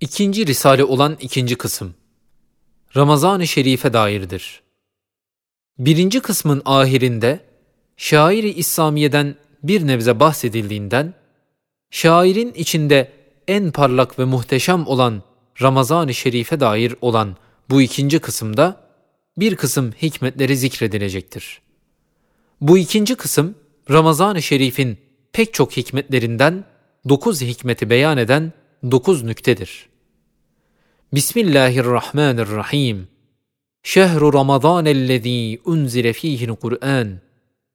İkinci risale olan ikinci kısım. Ramazan-ı Şerif'e dairdir. Birinci kısmın ahirinde, şairi İslamiye'den bir nebze bahsedildiğinden, şairin içinde en parlak ve muhteşem olan Ramazan-ı Şerif'e dair olan bu ikinci kısımda, bir kısım hikmetleri zikredilecektir. Bu ikinci kısım, Ramazan-ı Şerif'in pek çok hikmetlerinden dokuz hikmeti beyan eden dokuz nüktedir. Bismillahirrahmanirrahim. Şehru Ramazanellezî unzile fîhil Kur'an.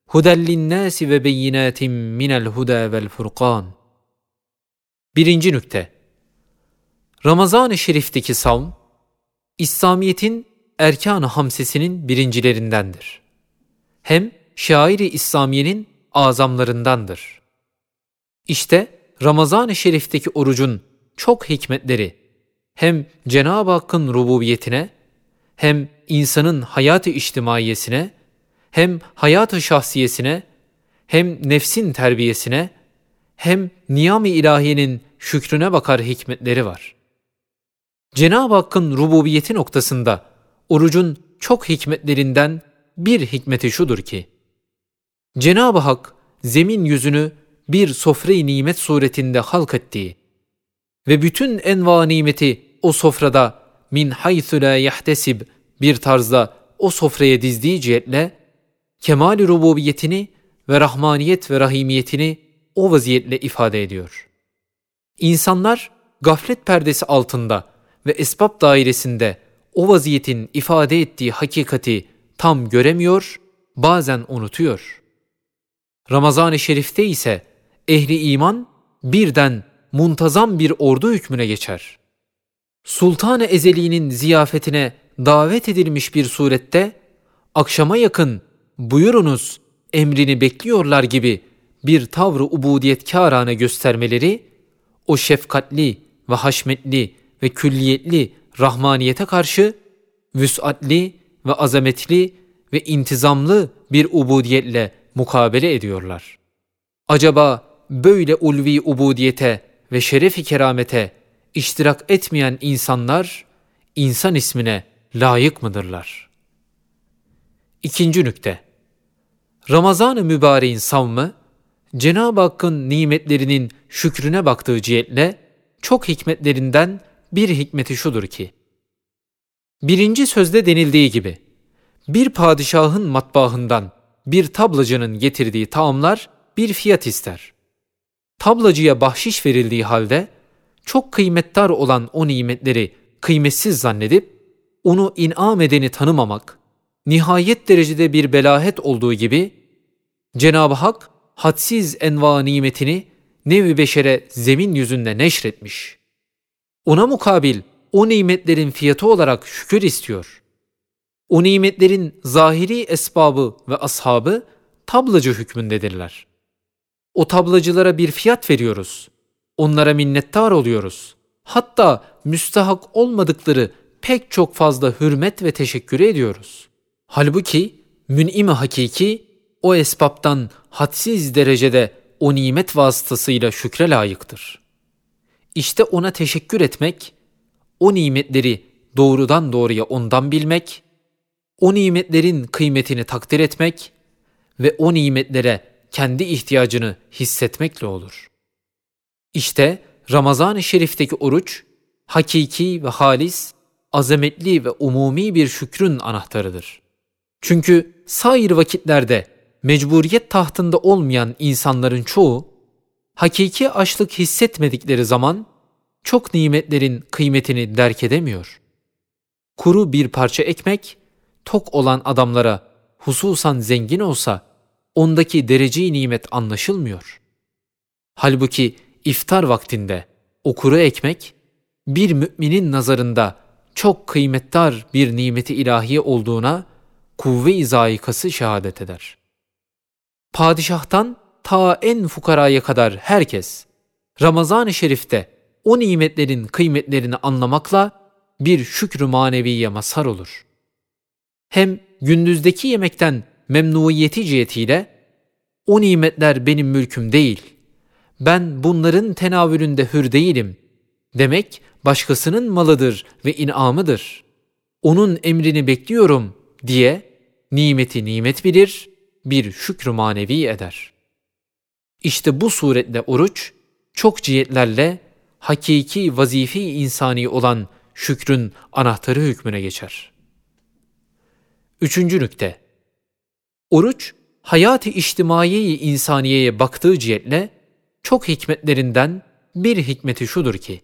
Huden linnâsi ve beyinâtin minel huda vel furkan. Birinci nükte. Ramazan-ı Şerif'teki savm, İslamiyet'in erkan-ı hamsesinin birincilerindendir. Hem şairi İslamiye'nin azamlarındandır. İşte Ramazan-ı Şerif'teki orucun çok hikmetleri hem Cenab-ı Hakk'ın rububiyetine hem insanın hayatı içtimaiyesine hem hayatı şahsiyesine hem nefsin terbiyesine hem niyam-ı ilahiyenin şükrüne bakar hikmetleri var. Cenab-ı Hakk'ın rububiyeti noktasında orucun çok hikmetlerinden bir hikmeti şudur ki, Cenab-ı Hak zemin yüzünü bir sofre-i nimet suretinde halk ettiği ve bütün enva nimeti o sofrada min haythu la yahtesib bir tarzda o sofraya dizdiği cihetle kemal-i rububiyetini ve rahmaniyet ve rahimiyetini o vaziyetle ifade ediyor. İnsanlar gaflet perdesi altında ve esbab dairesinde o vaziyetin ifade ettiği hakikati tam göremiyor, bazen unutuyor. Ramazan-ı Şerif'te ise ehli iman birden muntazam bir ordu hükmüne geçer. Sultan-ı Ezeli'nin ziyafetine davet edilmiş bir surette akşama yakın buyurunuz emrini bekliyorlar gibi bir tavrı ubudiyetkârane göstermeleri o şefkatli ve haşmetli ve külliyetli rahmaniyete karşı vüsatli ve azametli ve intizamlı bir ubudiyetle mukabele ediyorlar. Acaba böyle ulvi ubudiyete ve şerefi keramete iştirak etmeyen insanlar insan ismine layık mıdırlar? İkinci nükte. Ramazan-ı mübareğin savmı, Cenab-ı Hakk'ın nimetlerinin şükrüne baktığı cihetle çok hikmetlerinden bir hikmeti şudur ki, birinci sözde denildiği gibi, bir padişahın matbaahından bir tablacının getirdiği taamlar bir fiyat ister. Tablacıya bahşiş verildiği halde çok kıymetdar olan o nimetleri kıymetsiz zannedip onu inam edeni tanımamak, nihayet derecede bir belahet olduğu gibi Cenab-ı Hak hadsiz enva nimetini nevi beşere zemin yüzünde neşretmiş. Ona mukabil o nimetlerin fiyatı olarak şükür istiyor. O nimetlerin zahiri esbabı ve ashabı tablacı hükmündedirler. O tablacılara bir fiyat veriyoruz. Onlara minnettar oluyoruz. Hatta müstahak olmadıkları pek çok fazla hürmet ve teşekkür ediyoruz. Halbuki mün'im hakiki o esbaptan hadsiz derecede o nimet vasıtasıyla şükre layıktır. İşte ona teşekkür etmek, o nimetleri doğrudan doğruya ondan bilmek, o nimetlerin kıymetini takdir etmek ve o nimetlere kendi ihtiyacını hissetmekle olur. İşte Ramazan-ı Şerif'teki oruç, hakiki ve halis, azametli ve umumi bir şükrün anahtarıdır. Çünkü sair vakitlerde mecburiyet tahtında olmayan insanların çoğu, hakiki açlık hissetmedikleri zaman çok nimetlerin kıymetini derk edemiyor. Kuru bir parça ekmek, tok olan adamlara hususan zengin olsa, ondaki dereceyi nimet anlaşılmıyor. Halbuki iftar vaktinde o kuru ekmek, bir müminin nazarında çok kıymetdar bir nimeti ilahiye olduğuna kuvve-i zayikası şehadet eder. Padişahtan ta en fukaraya kadar herkes Ramazan-ı Şerif'te o nimetlerin kıymetlerini anlamakla bir şükrü maneviye mazhar olur. Hem gündüzdeki yemekten memnuniyeti cihetiyle o nimetler benim mülküm değil. Ben bunların tenavülünde hür değilim. Demek başkasının malıdır ve inamıdır. Onun emrini bekliyorum diye nimeti nimet bilir, bir şükrü manevi eder. İşte bu suretle oruç, çok cihetlerle hakiki vazife insani olan şükrün anahtarı hükmüne geçer. Üçüncü nükte. Oruç, hayat-ı içtimaiye insaniyeye baktığı cihetle çok hikmetlerinden bir hikmeti şudur ki,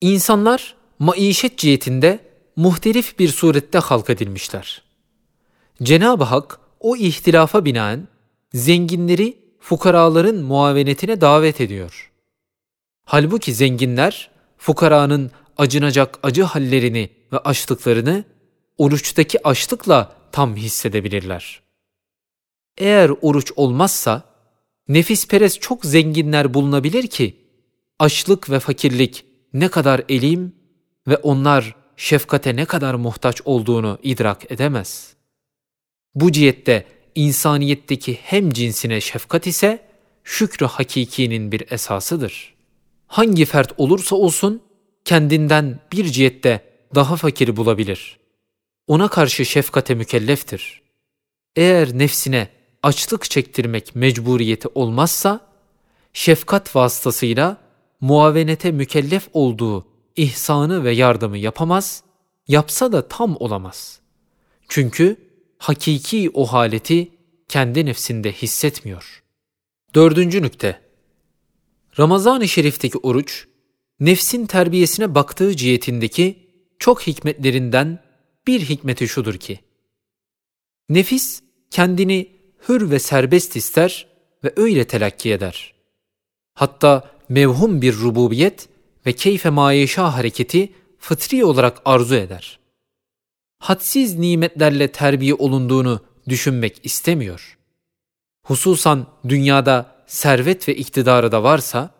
insanlar maişet cihetinde muhtelif bir surette halk edilmişler. Cenab-ı Hak o ihtilafa binaen zenginleri fukaraların muavenetine davet ediyor. Halbuki zenginler fukaranın acınacak acı hallerini ve açlıklarını oruçtaki açlıkla tam hissedebilirler. Eğer oruç olmazsa nefisperest çok zenginler bulunabilir ki açlık ve fakirlik ne kadar elim ve onlar şefkate ne kadar muhtaç olduğunu idrak edemez. Bu cihette insaniyetteki hem cinsine şefkat ise şükrü hakikinin bir esasıdır. Hangi fert olursa olsun kendinden bir cihette daha fakir bulabilir. Ona karşı şefkate mükelleftir. Eğer nefsine açlık çektirmek mecburiyeti olmazsa, şefkat vasıtasıyla muavenete mükellef olduğu ihsanı ve yardımı yapamaz, yapsa da tam olamaz. Çünkü hakiki o haleti kendi nefsinde hissetmiyor. Dördüncü nükte. Ramazan-ı Şerif'teki oruç, nefsin terbiyesine baktığı cihetindeki çok hikmetlerinden bir hikmeti şudur ki, nefis kendini hür ve serbest ister ve öyle telakki eder. Hatta mevhum bir rububiyet ve keyfe mayeşa hareketi fıtri olarak arzu eder. Hadsiz nimetlerle terbiye olunduğunu düşünmek istemiyor. Hususan dünyada servet ve iktidarı da varsa,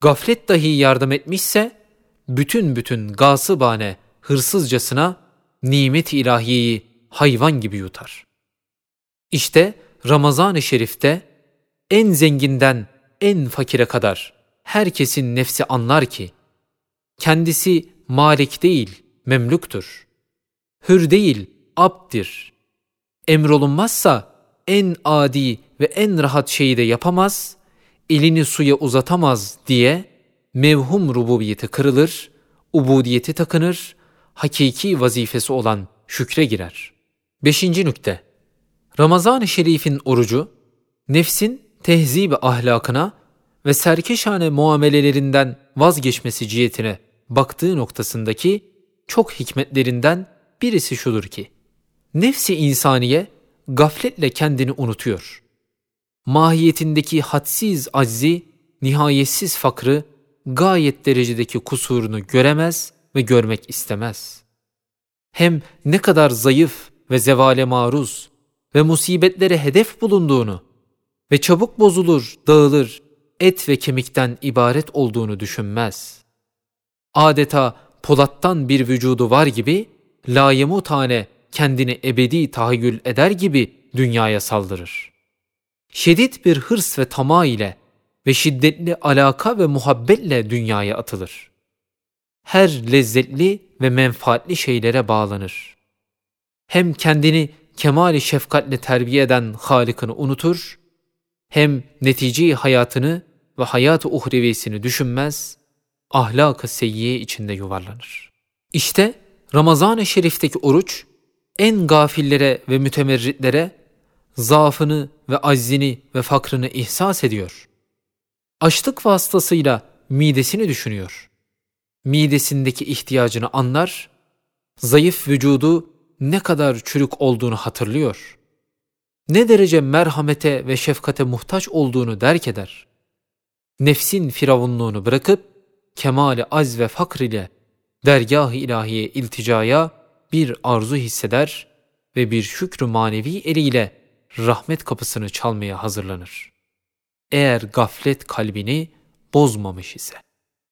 gaflet dahi yardım etmişse, bütün bütün gasıbane, hırsızcasına nimet-i ilahiyeyi hayvan gibi yutar. İşte Ramazan-ı Şerif'te en zenginden en fakire kadar herkesin nefsi anlar ki, kendisi malik değil, memlüktür. Hür değil, abdir. Emrolunmazsa en adi ve en rahat şeyi de yapamaz, elini suya uzatamaz diye mevhum rububiyeti kırılır, ubudiyeti takınır, hakiki vazifesi olan şükre girer. Beşinci nükte. Ramazan-ı Şerif'in orucu, nefsin tehzib ahlakına ve serkeşane muamelelerinden vazgeçmesi cihetine baktığı noktasındaki çok hikmetlerinden birisi şudur ki, nefsi insaniye gafletle kendini unutuyor. Mahiyetindeki hadsiz aczi, nihayetsiz fakrı, gayet derecedeki kusurunu göremez ve görmek istemez. Hem ne kadar zayıf ve zevale maruz ve musibetlere hedef bulunduğunu ve çabuk bozulur, dağılır, et ve kemikten ibaret olduğunu düşünmez. Adeta polattan bir vücudu var gibi, layemutane kendini ebedi tahayyül eder gibi dünyaya saldırır. Şiddet bir hırs ve tama ile ve şiddetli alaka ve muhabbetle dünyaya atılır. Her lezzetli ve menfaatli şeylere bağlanır. Hem kendini kemali şefkatle terbiye eden Halık'ını unutur, hem neticeyi hayatını ve hayat-ı uhrevisini düşünmez, ahlak-ı seyyiye içinde yuvarlanır. İşte Ramazan-ı Şerif'teki oruç, en gafillere ve mütemerritlere zaafını ve aczini ve fakrını ihsas ediyor. Açlık vasıtasıyla midesini düşünüyor. Midesindeki ihtiyacını anlar, zayıf vücudu ne kadar çürük olduğunu hatırlıyor. Ne derece merhamete ve şefkate muhtaç olduğunu derk eder. Nefsin firavunluğunu bırakıp kemali az ve fakr ile dergah-ı ilahiye ilticaya bir arzu hisseder ve bir şükrü manevi eliyle rahmet kapısını çalmaya hazırlanır. Eğer gaflet kalbini bozmamış ise.